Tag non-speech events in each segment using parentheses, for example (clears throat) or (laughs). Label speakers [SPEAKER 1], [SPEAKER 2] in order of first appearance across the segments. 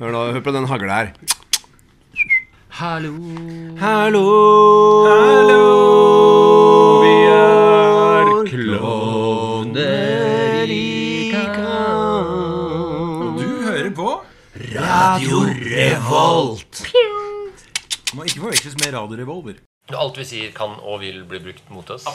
[SPEAKER 1] Hør, da, hør på den hagla her.
[SPEAKER 2] Hallo.
[SPEAKER 1] Hallo, Hallo.
[SPEAKER 2] Vi er klovner i kamp.
[SPEAKER 3] Du hører på
[SPEAKER 1] Radio Revolt.
[SPEAKER 3] Må ikke forveksles med Radio Revolver.
[SPEAKER 2] Alt vi sier, kan og vil bli brukt mot oss.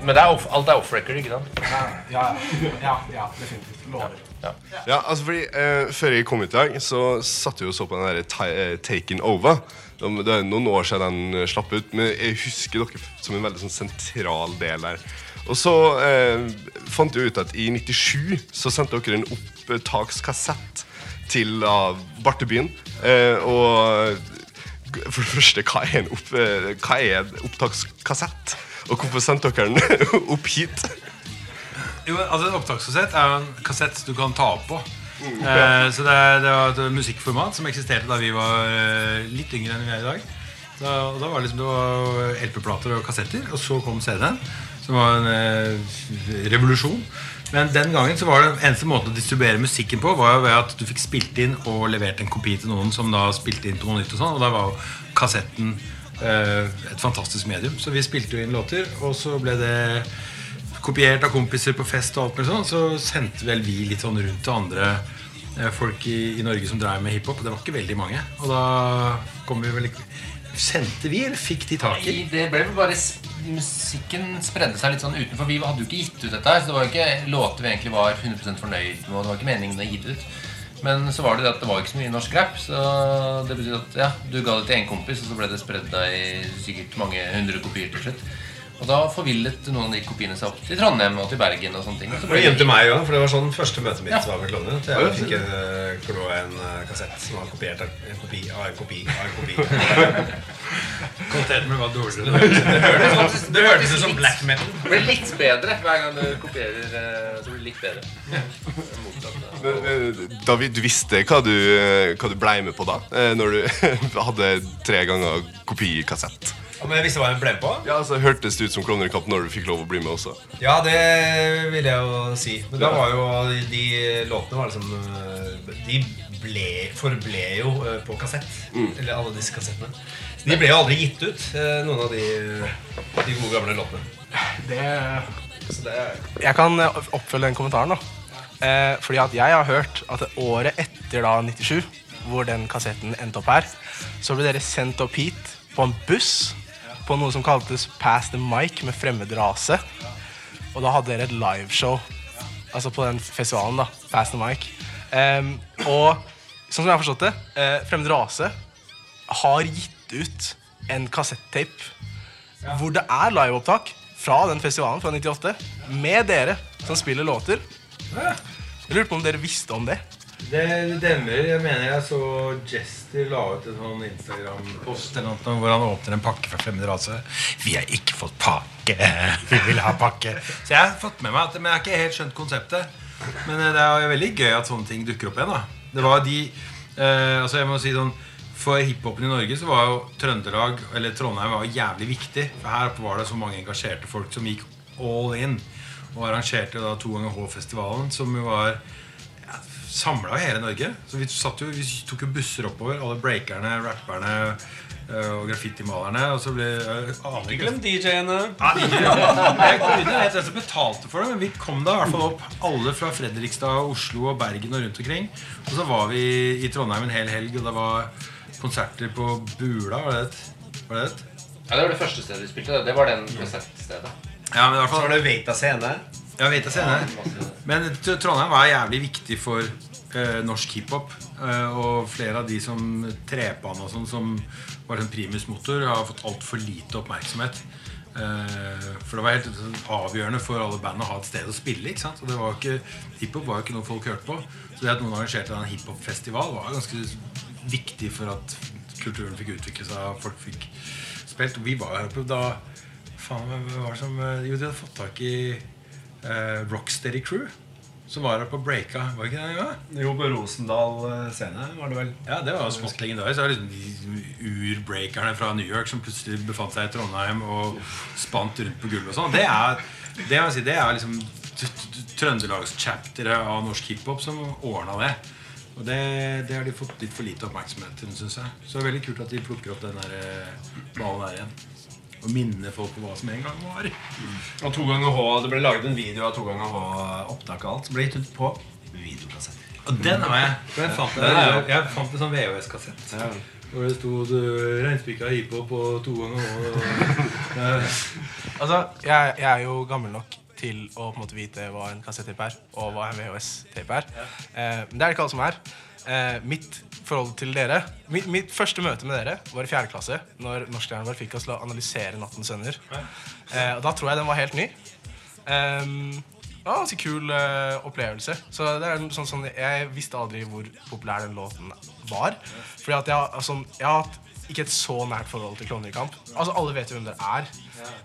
[SPEAKER 2] Men det er off, alt er off-record, ikke sant?
[SPEAKER 4] Ja, ja, ja, definitivt. Lover.
[SPEAKER 5] Ja, altså fordi eh, Før jeg kom hit i dag, så satt jeg og så på den der ta eh, Taken Over. Det er noen år siden den eh, slapp ut, men jeg husker dere som en veldig sånn sentral del der. Og så eh, fant jeg ut at i 97 så sendte dere en opptakskassett til uh, Bartebyen. Eh, og for det første, hva er en, opp, eh, hva er en opptakskassett? Og hvorfor sendte dere den (laughs) opp hit?
[SPEAKER 3] Jo, altså En opptakskassett er jo en kassett du kan ta opp på. Eh, så det, er- det var et musikkformat som eksisterte da vi var eh, litt yngre enn vi er i dag. Da, da var det liksom det var LP-plater og kassetter, og så kom CD-en. Som var en eh, revolusjon. Men den gangen så var det eneste måten å distribuere musikken på, var jo ved at du fikk spilt inn og levert en kopi til noen som da spilte inn på noe nytt. Og sånn, og da var jo kassetten eh, et fantastisk medium. Så vi spilte jo inn låter, og så ble det kopiert av kompiser på fest og alt mulig sånn, så sendte vel vi litt sånn rundt til andre eh, folk i, i Norge som drev med hiphop. Det var ikke veldig mange. Og da kom vi vel ikke Sendte vi, eller fikk de tak i?
[SPEAKER 2] Nei, det ble vel bare s- Musikken spredde seg litt sånn utenfor. Vi hadde jo ikke gitt ut dette her, så det var jo ikke låter vi egentlig var 100 fornøyd med. Og det var ikke meningen å gi det ut. Men så var det det at det var ikke så mye norsk rap. Så det betydde at ja, du ga det til én kompis, og så ble det spredd i sikkert mange hundre kopier til slutt. Og da forvillet noen av de kopiene seg opp til Trondheim og til Bergen. og sånne ting. Og så ble
[SPEAKER 1] det hjem til
[SPEAKER 2] det-
[SPEAKER 1] meg òg, for det var sånn første møtet mitt
[SPEAKER 2] Ja.
[SPEAKER 1] var med klovner. Så jeg fikk en, klo av en eh, kassett som var kopiert av en kopi av en kopi av en kopi. (laughs)
[SPEAKER 3] Kvaliteten var dårligere. (laughs)
[SPEAKER 1] Det hørtes, ut som black metal.
[SPEAKER 2] Det ble litt bedre hver gang du kopierer. eh, Så blir det litt bedre. Motsatt, ja.
[SPEAKER 5] Men, eh, David, du visste hva du, eh, hva du ble med på da? eh, Når du (laughs) hadde tre ganger kopikassett?
[SPEAKER 1] Ja, men jeg visste hva jeg ble på.
[SPEAKER 5] Ja, altså Hørtes det ut som Klovner når du fikk lov å bli med også?
[SPEAKER 1] Ja, det vil jeg jo si. Men da var jo de, låtene var liksom eh, De ble, forble jo eh, på kassett. Eller alle disse kassettene. Så de ble jo aldri gitt ut, eh, noen av de, de gode gamle låtene.
[SPEAKER 4] Det,
[SPEAKER 1] Så det
[SPEAKER 4] jeg kan oppfølge den kommentaren. da eh, Fordi at jeg har hørt at året etter da 97, hvor den kassetten endte opp her, så ble dere sendt opp hit på en buss på noe som kaltes Pass the Mic med fremmed rase. Og da hadde dere et liveshow altså på den festivalen. da Pass the Mic. Um, og sånn som jeg har forstått det, eh, Fremmed rase har gitt ut en kassettape hvor det er liveopptak fra den festivalen fra 98 med dere som spiller låter. Jeg lurte på om dere visste om det.
[SPEAKER 3] Det demmer, Jeg mener jeg så Jester la ut en sånn Instagram-post hvor han åpner en pakke fra fremmed rase. Vi har ikke fått pakke. (laughs) Vi vil ha pakke. Så jeg har fått med meg at Men jeg har ikke helt skjønt konseptet. Men eh, det er jo veldig gøy at sånne ting dukker opp igjen. da Det var de eh, Altså jeg må si sånn For hiphopen i Norge så var jo Trøndelag Eller Trondheim var jævlig viktig. For her var det så mange engasjerte folk som gikk all in. Og arrangerte da to ganger H-festivalen, som jo var samla i hele Norge. Så vi, satt jo, vi tok jo busser oppover. Alle breakerne, rapperne øh, og graffitimalerne. Og så ble aner ikke-
[SPEAKER 1] Glem DJ-ene.
[SPEAKER 3] ja, jeg betalte for det, men vi kom da i hvert fall opp alle fra Fredrikstad, Oslo og Bergen og rundt omkring. Og så var vi i Trondheim en hel helg, og det var konserter på Bula. Var det et? Var det et?
[SPEAKER 2] Ja, Det var det første stedet vi spilte. Det, det var den konsertstedet.
[SPEAKER 3] Ja, men i hvert
[SPEAKER 1] Så var det Veita scene.
[SPEAKER 3] Ja, Veita scene. senere. Men Trondheim var jævlig viktig for eh, norsk hiphop. Eh, og flere av de som Trepan og sånn, som var sånn primusmotor, har fått altfor lite oppmerksomhet. Eh, for det var helt sånn avgjørende for alle band å ha et sted å spille. ikke sant? Og det var ikke, Hiphop var jo ikke noe folk hørte på. Så det at noen arrangerte en hiphopfestival, var ganske viktig for at kulturen fikk utvikle seg. Folk fikk spilt. Og vi var her oppe da Faen, hva var det som eh, Jo, de hadde fått tak i eh, Rocksteady Crew. som var her på breaka. Var ikke det? Ja?
[SPEAKER 1] Jo, på Rosendal eh, scene var det vel.
[SPEAKER 3] Ja, det var jo smått legendarisk. Det var liksom urbreakerne fra New York som plutselig befant seg i Trondheim og spant rundt på gulvet og sånn. Det er, det, jeg si, det er liksom Trøndelagschapteret av norsk hiphop som ordna det. Og det, det har de fått litt for lite oppmerksomhet til, syns jeg. Så det er veldig kult at de plukker opp den eh, ballen der igjen. Og minne folk på hva som en gang var.
[SPEAKER 1] Og to ganger H, Det ble laget en video av to ganger H-opptak av alt. Som ble gitt ut på videokassett.
[SPEAKER 3] Og den har jeg. Jeg fant,
[SPEAKER 1] det, jo-
[SPEAKER 3] jeg fant en sånn VHS-kassett. Hvor det sto det reinspikka hiphop og to ganger og (laughs)
[SPEAKER 4] Altså, jeg, jeg er jo gammel nok til å på en måte vite hva en kassettape er, og hva en VHS-tape er. Eh, men det er det ikke alle som er. Eh, mitt forhold til dere mitt, mitt første møte med dere var i fjerde klasse, når norsklæreren vår fikk oss til å analysere Nattens sønner. Eh, og da tror jeg den var helt ny. Um, var en ganske kul eh, opplevelse. Så det er sånn, sånn, Jeg visste aldri hvor populær den låten var. Fordi at jeg, altså, jeg har hatt ikke et så nært forhold til Klovner i kamp. Altså Alle vet jo hvem dere er,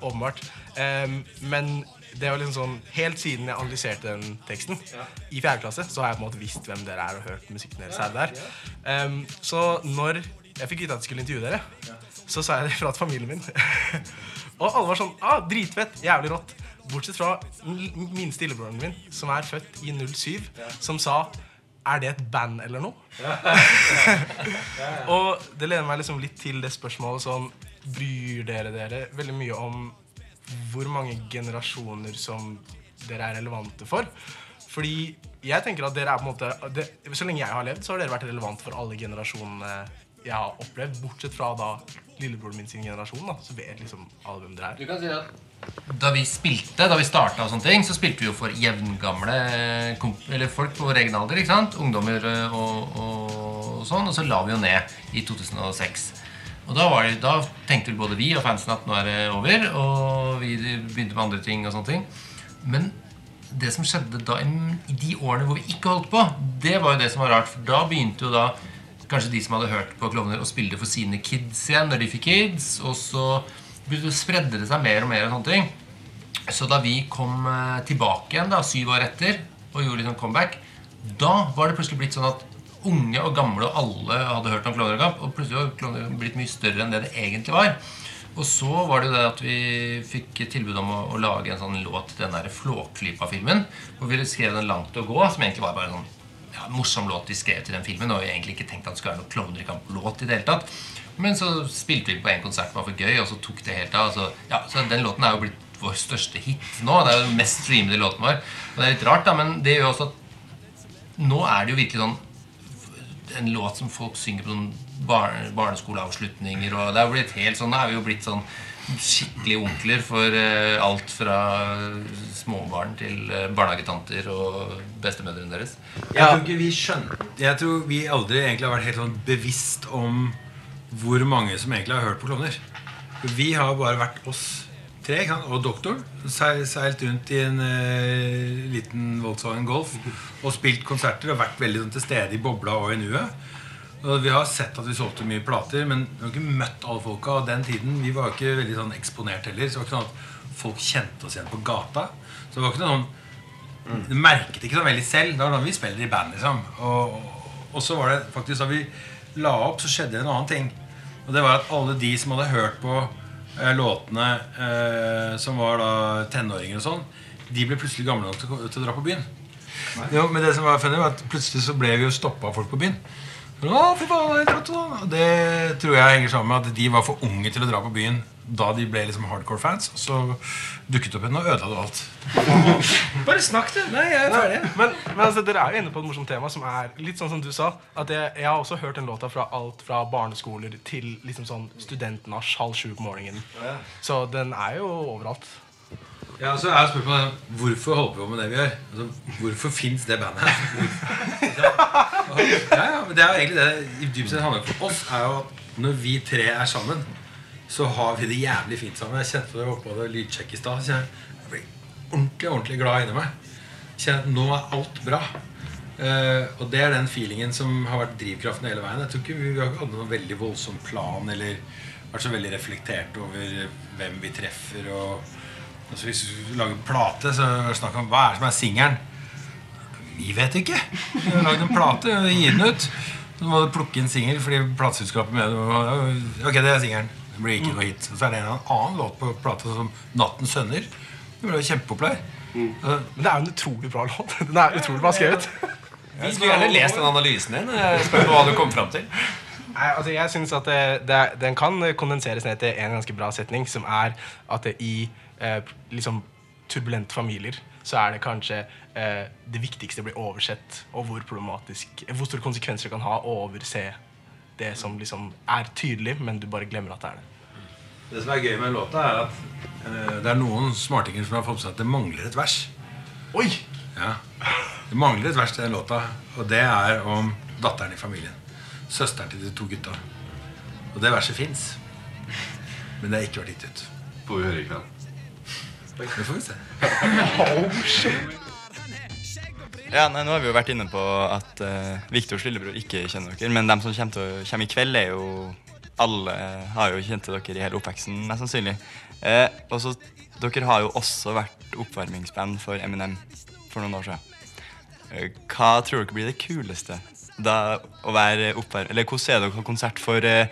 [SPEAKER 4] åpenbart. Em, men det var liksom sånn helt siden jeg analyserte den teksten i fjerde klasse, så har jeg på en måte visst hvem dere er og hørt musikken deres her og der. Um, så når jeg fikk vite at jeg skulle intervjue dere, så sa jeg det fra til familien min. (laughs) og alle var sånn ah, Dritfett! Jævlig rått. Bortsett fra min minste lillebroren min, som er født i 07, som sa Er det et band eller noe? (laughs) (laughs) Og det leder meg liksom litt til det spørsmålet sånn Bryr dere dere veldig mye om hvor mange generasjoner som dere er relevante for? Fordi jeg tenker at dere er på en måte det, Så lenge jeg har levd, så har dere vært relevant for alle generasjonene jeg har opplevd. Bortsett fra da lillebroren min sin generasjon. da Så vet liksom alle hvem dere er.
[SPEAKER 2] Du kan si at Da vi spilte, da vi starta og sånne ting, så spilte vi jo for jevngamle eller folk på vår egen alder. ikke sant? Ungdommer og, og, og sånn. Og så la vi jo ned i 2006. Og da, det, da tenkte vel både vi og fansen at nå er det over. Og vi begynte med andre ting og sånne ting. Men det som skjedde da i de årene hvor vi ikke holdt på, det var jo det som var rart. For da begynte jo da kanskje de som hadde hørt på Klovner, å spille for sine kids igjen når de fikk kids. Og så spredde det seg mer og mer. og sånne ting Så da vi kom eh, tilbake igjen da, syv år etter og gjorde liksom comeback, da var det plutselig blitt sånn at unge og gamle og alle hadde hørt om Klovnekamp. og plutselig var Klovnekamp blitt mye større enn det det egentlig var. Og så var det jo det at vi fikk tilbud om å, å lage en sånn låt til den der Flåklypa-filmen. Hvor vi skrev den langt å gå, som egentlig var bare en sånn ja, morsom låt vi skrev til den filmen. Og vi egentlig ikke tenkte at det skulle være noe Klovner i kamp-låt i det hele tatt. Men så spilte vi på en konsert som var for gøy, og så tok det helt av. Så, ja, så den låten er jo blitt vår største hit nå. Det er jo den mest streamede låten vår. Og det er litt rart, da, men det gjør også at nå er det jo virkelig sånn en låt som folk synger på sånn bar barneskoleavslutninger. Og det jo blitt helt sånn, Nå er vi jo blitt sånn skikkelig onkler for eh, alt fra småbarn til eh, barnehagetanter og bestemødrene deres.
[SPEAKER 3] Jeg tror ikke vi Jeg tror vi aldri egentlig har vært helt sånn bevisst om hvor mange som egentlig har hørt på klovner. Vi har bare vært oss tre ikke og doktoren. Seilt rundt i en eh, liten Volkswagen Golf og spilt konserter og vært veldig sånn, til stede i bobla og i nuet. Og Vi har sett at vi solgte mye plater, men vi har ikke møtt alle folka. Og den tiden, Vi var ikke veldig sånn eksponert heller. Så det var ikke sånn at folk kjente oss igjen på gata. Så det var ikke noe sånn du merket ikke sånn veldig selv. Det var da vi spiller i band. liksom og, og så var det faktisk da vi la opp, så skjedde det en annen ting. Og det var at alle de som hadde hørt på låtene eh, som var da tenåringer og sånn, de ble plutselig gamle nok til, til å dra på byen. Jo, men det som var funny var at Plutselig så ble vi jo stoppa av folk på byen. Å, fy faen, det dratt, da. Det tror jeg henger sammen med at de var for unge til å dra på byen da de ble liksom hardcore fans. Og så dukket opp en og ødela det alt. (laughs)
[SPEAKER 1] Bare snakk, du. Nei, jeg er ferdig.
[SPEAKER 4] Men, men altså, dere er jo inne på et morsomt tema som er litt sånn som du sa. At jeg, jeg har også hørt den låta fra alt fra barneskoler til liksom sånn studentnasj halv sju på morgenen. Så den er jo overalt.
[SPEAKER 3] Ja, så er spørsmålet Hvorfor holder vi på med det vi gjør? Altså, hvorfor fins det bandet? ja, ja, men det er jo egentlig det i dypt sett handler for oss. er jo at Når vi tre er sammen, så har vi det jævlig fint sammen. Jeg kjente det oppe på lydsjekk i stad. Jeg jeg blir ordentlig ordentlig glad inni meg. Kjenner at nå er alt bra. Uh, og det er den feelingen som har vært drivkraften hele veien. Jeg tror ikke Vi, vi har ikke hatt noen veldig voldsom plan eller vært så veldig reflektert over hvem vi treffer. og Altså Hvis vi lager plate, så det snakk om hva er det som er singelen. Vi vet ikke. Vi har lagd en plate og gi den ut. Så må du plukke inn singel fordi plateselskapet med Ok, det er singelen. Det blir ikke noe hit. Så er det en annen låt på plata som 'Nattens sønner'. Den ble jo kjempepopulær. Mm.
[SPEAKER 4] Men det er jo en utrolig bra låt. Den er utrolig bra skrevet.
[SPEAKER 1] Vi skulle gjerne lest den analysen din. Jeg Spør hva du kom fram til.
[SPEAKER 4] Nei, altså jeg synes at det, det, Den kan kondenseres ned til en ganske bra setning, som er at det i eh, liksom turbulente familier så er det kanskje eh, det viktigste blir oversett, og hvor problematisk Hvor store konsekvenser det kan ha å overse det som liksom er tydelig, men du bare glemmer at det er det.
[SPEAKER 3] Det som er gøy med låta, er at eh, det er noen smartinger som har fått med seg at det mangler et vers.
[SPEAKER 4] Oi!
[SPEAKER 3] Ja. Det mangler et vers til den låta, og det er om datteren i familien. Søsteren til de to gutta. Og det verset fins. Men det har ikke vært gitt ut.
[SPEAKER 5] Får vi høre i kveld.
[SPEAKER 3] Det får vi se.
[SPEAKER 6] Ja, nei, nå har vi jo vært inne på at uh, Viktors lillebror ikke kjenner dere. Men dem som kommer, til, å- kommer i kveld, er jo Alle har jo kjent til dere i hele oppveksten, mest sannsynlig. Eh, og Dere har jo også vært oppvarmingsband for Eminem for noen år siden. Eh, hva tror dere blir det kuleste? Da å være oppvar Eller Hvordan er dere på konsert for eh,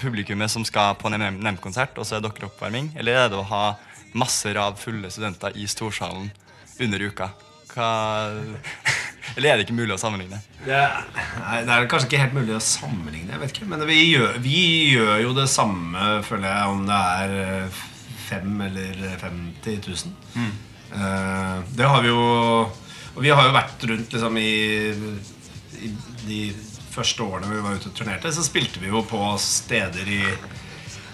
[SPEAKER 6] publikummet som skal på en Eminem-konsert, og så er dere oppvarming? Eller er det å ha masse av fulle studenter i storsalen under uka? Hva (laughs) Eller er det ikke mulig å sammenligne?
[SPEAKER 1] Det nei, det er kanskje ikke helt mulig å sammenligne. jeg vet ikke Men vi gjør, vi gjør jo det samme, føler jeg, om det er eh, fem eller 50 000. Eh, det har vi jo Og vi har jo vært rundt liksom i, i de første årene vi var ute og turnerte, så spilte vi jo på steder i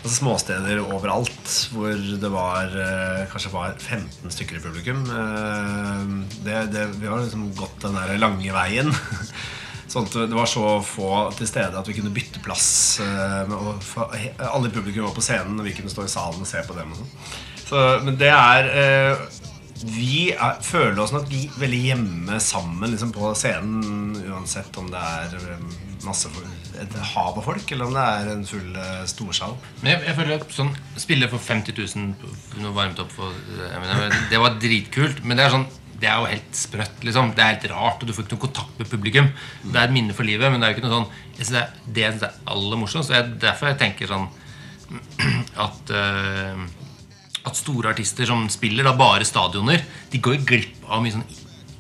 [SPEAKER 1] Altså småsteder overalt hvor det var eh, kanskje var 15 stykker i publikum. Eh, det, det, vi har liksom gått den der lange veien. (laughs) Sånn at det var så få til stede at vi kunne bytte plass. eh, alle i publikum var på scenen, og vi kunne stå i salen og se på dem. Sånn. så, men det er Vi er, føler oss nok veldig hjemme sammen liksom på scenen, uansett om det er eh, masse et hav av folk, eller om det er en full eh, storsal.
[SPEAKER 2] Men jeg, jeg føler at sånn Spille for 50 000 noe varmt opp for jeg mener, Det var dritkult, men det er sånn det er jo helt sprøtt. liksom Det er helt rart, og du får ikke noe kontakt med publikum. Det er et minne for livet, men det er jo ikke noe sånn jeg det, er, det jeg syns er aller morsomst. og jeg- Derfor jeg tenker sånn (clears throat) at eh, At store artister som spiller da bare stadioner, de går glipp av mye sånn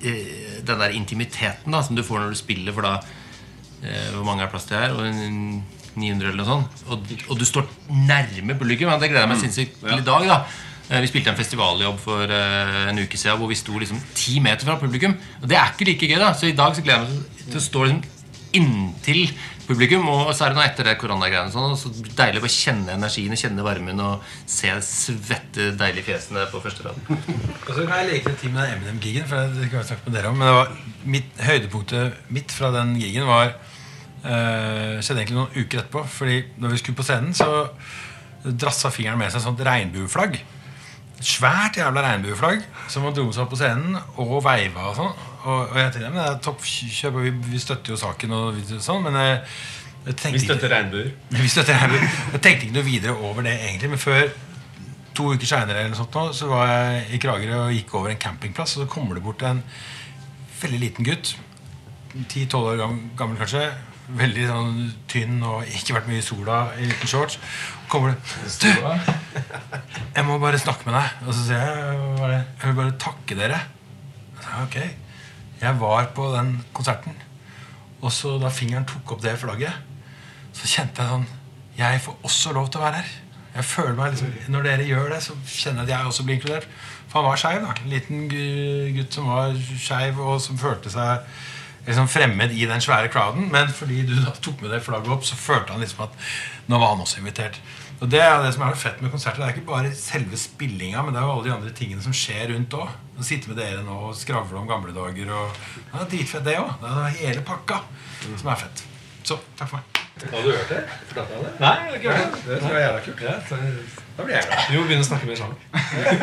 [SPEAKER 2] eh, den der intimiteten da som du får når du spiller, for da eh, Hvor mange er plass til her? Og en 900 eller noe sånt. Og, og du står nærme publikum. Det gleder jeg meg sinnssykt til i dag. da Eh, Vi spilte en festivaljobb for en uke siden hvor vi sto liksom ti meter fra publikum. Og det er ikke like gøy. da Så i dag så gleder jeg meg til å stå liksom inntil publikum. Og så er det nå etter det koronagreiene sånn, så deilig å kjenne energien kjenne varmen og se svette, deilige fjesene på første rad. (laughs)
[SPEAKER 3] Og så kan jeg til ting med den Eminem-gigen. For det kan jeg snakke med dere om Men mitt, høydepunktet mitt fra den gigen var uh, skjedde egentlig noen uker etterpå. Fordi når vi skulle på scenen, så drassa fingeren med seg et sånt regnbueflagg. Svært jævla regnbueflagg som han dro seg opp på scenen og veiva og sånn. Og, og jeg tenkte men toppkjøp, vi, vi støtter jo saken og sånn, men jeg, jeg tenkte
[SPEAKER 1] Vi støtter regnbuer. (laughs)
[SPEAKER 3] vi støtter regnbuer. Jeg tenkte ikke noe videre over det egentlig, men før to uker seinere så var jeg i Kragerø og gikk over en campingplass, og så kommer det bort en veldig liten gutt. 10-12 år gammel, kanskje. Veldig sånn tynn og ikke vært mye i sola i liten shorts. Kommer det Du! Jeg må bare snakke med deg. Og så sier jeg? Jeg vil bare takke dere. Jeg ok. Jeg var på den konserten, og så da fingeren tok opp det flagget, så kjente jeg sånn Jeg får også lov til å være her. Jeg føler meg liksom, Når dere gjør det, så kjenner jeg at jeg også blir inkludert. For han var skeiv. En liten gutt som var skeiv, og som følte seg liksom fremmed i den svære crowden. Men fordi du da tok med det flagget opp, så følte han liksom at nå var han også invitert. Og det er det som er fett med konserter. Det er ikke bare selve spillinga, men det er jo alle de andre tingene som skjer rundt òg. Å sitte med dere nå og skravle om gamle dager. Og, det er dritfett, det òg. Det er hele pakka som er fett. Så takk for meg.
[SPEAKER 1] Har du hørt det? Nei, jeg har ikke hørt det. Det tror jeg er jævla kult.
[SPEAKER 3] Da blir jeg glad.
[SPEAKER 1] Vi må begynne å snakke mer sammen.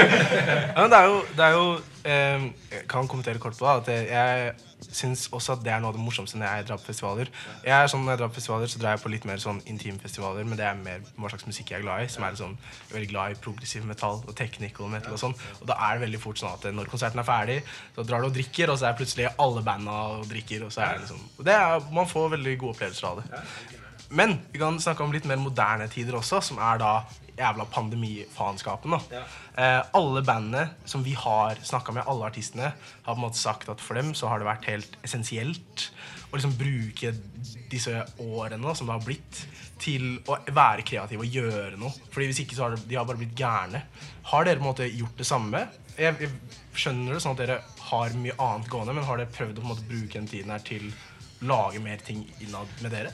[SPEAKER 1] (laughs)
[SPEAKER 4] Ja, men det er jo, det er jo eh, kan kommentere kort på det. At jeg syns også at det er noe av det morsomste når jeg drar på festivaler. Jeg er sånn, Når jeg drar på festivaler, så drar jeg på litt mer sånn intimfestivaler, men det er mer hva slags musikk jeg er glad i. Som er sånn, jeg er veldig glad i progressiv metall og technical metal og sånn. Og da er det veldig fort sånn at når konserten er ferdig, så drar du og drikker, og så er plutselig alle banda og drikker, og så er det liksom det er, Man får veldig gode opplevelser av det. Men vi kan snakke om litt mer moderne tider også, som er da jævla pandemifaenskapen. Ja. Eh, alle bandene som vi har snakka med, alle artistene, har på en måte sagt at for dem så har det vært helt essensielt å liksom bruke disse årene som det har blitt, til å være kreative og gjøre noe. Fordi hvis ikke så har de har bare blitt gærne. Har dere på en måte gjort det samme? Jeg, jeg skjønner det sånn at dere har mye annet gående, men har dere prøvd å på en måte bruke den tiden her til å lage mer ting innad med dere?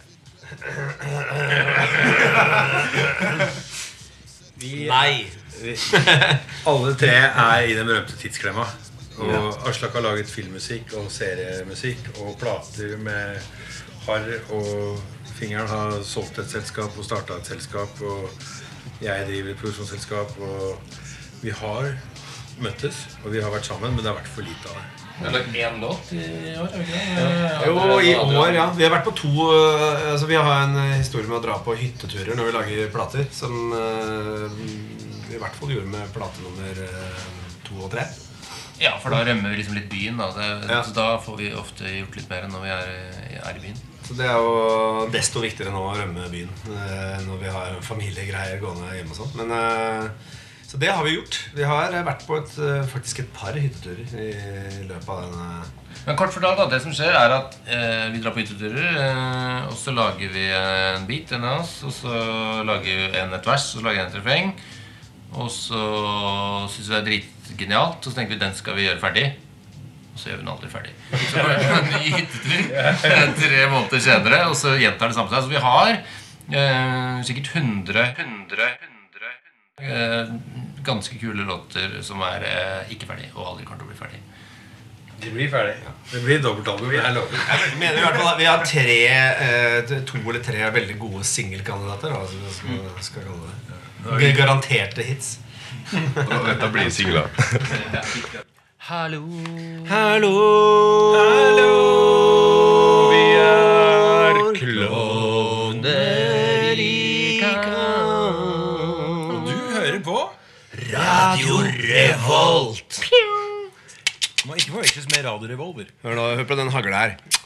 [SPEAKER 4] (laughs)
[SPEAKER 1] Nei. (laughs)
[SPEAKER 3] Alle tre er i den berømte tidsklemma. Og Aslak har laget filmmusikk og seriemusikk og plater med harr. Og Fingeren har solgt et selskap og starta et selskap. Og jeg driver et produksjonsselskap. Og vi har møttes, og vi har vært sammen, men det har vært for lite av det.
[SPEAKER 2] Vi har lagd én låt i år. ikke det?
[SPEAKER 1] Jo, i år, ja. Vi har vært på to øh, altså Vi har en øh, historie med å dra på hytteturer når vi lager plater. Som vi i hvert fall gjorde med plate nummer to og tre.
[SPEAKER 2] Ja, for da rømmer vi liksom litt byen. Da. Det,
[SPEAKER 1] Ja.
[SPEAKER 2] så da får vi ofte gjort litt mer enn når vi er, er i byen.
[SPEAKER 1] Så det er jo desto viktigere nå å rømme byen når vi har familiegreier gående hjemme og sånn. Men Så det har vi gjort. Vi har vært på et, øh, faktisk et par hytteturer i løpet av denne
[SPEAKER 2] Men kort fortalt, da, det som skjer, er at eh, vi drar på hytteturer. Eh, og så lager vi en beat, en av oss. Og så lager vi en et vers, og så lager vi en refreng. Og så syns vi det er dritgenialt, og så tenker vi den skal vi gjøre ferdig. Og så gjør vi den aldri ferdig. Så går det en ny hyttetur tre måneder senere, og så gjentar det samme seg. Så vi har eh, sikkert 100, 100, 100 eh, ganske kule låter som er eh, ikke ferdig, og aldri kommer til å bli ferdig.
[SPEAKER 3] De blir ferdig. Det blir dobbeltalbum. Jeg.
[SPEAKER 1] Jeg mener i hvert fall at Vi har tre, eh, to eller tre veldig gode singelkandidater. Altså, som skal, skal kalle det. Garanterte hits. (laughs)
[SPEAKER 5] Dette blir singler. (laughs)
[SPEAKER 2] Hallo.
[SPEAKER 1] Hallo,
[SPEAKER 5] Vi
[SPEAKER 1] Revolt.
[SPEAKER 3] Må ikke forveksles med Radio Revolver.
[SPEAKER 1] Hør, nå, hør på den hagla her.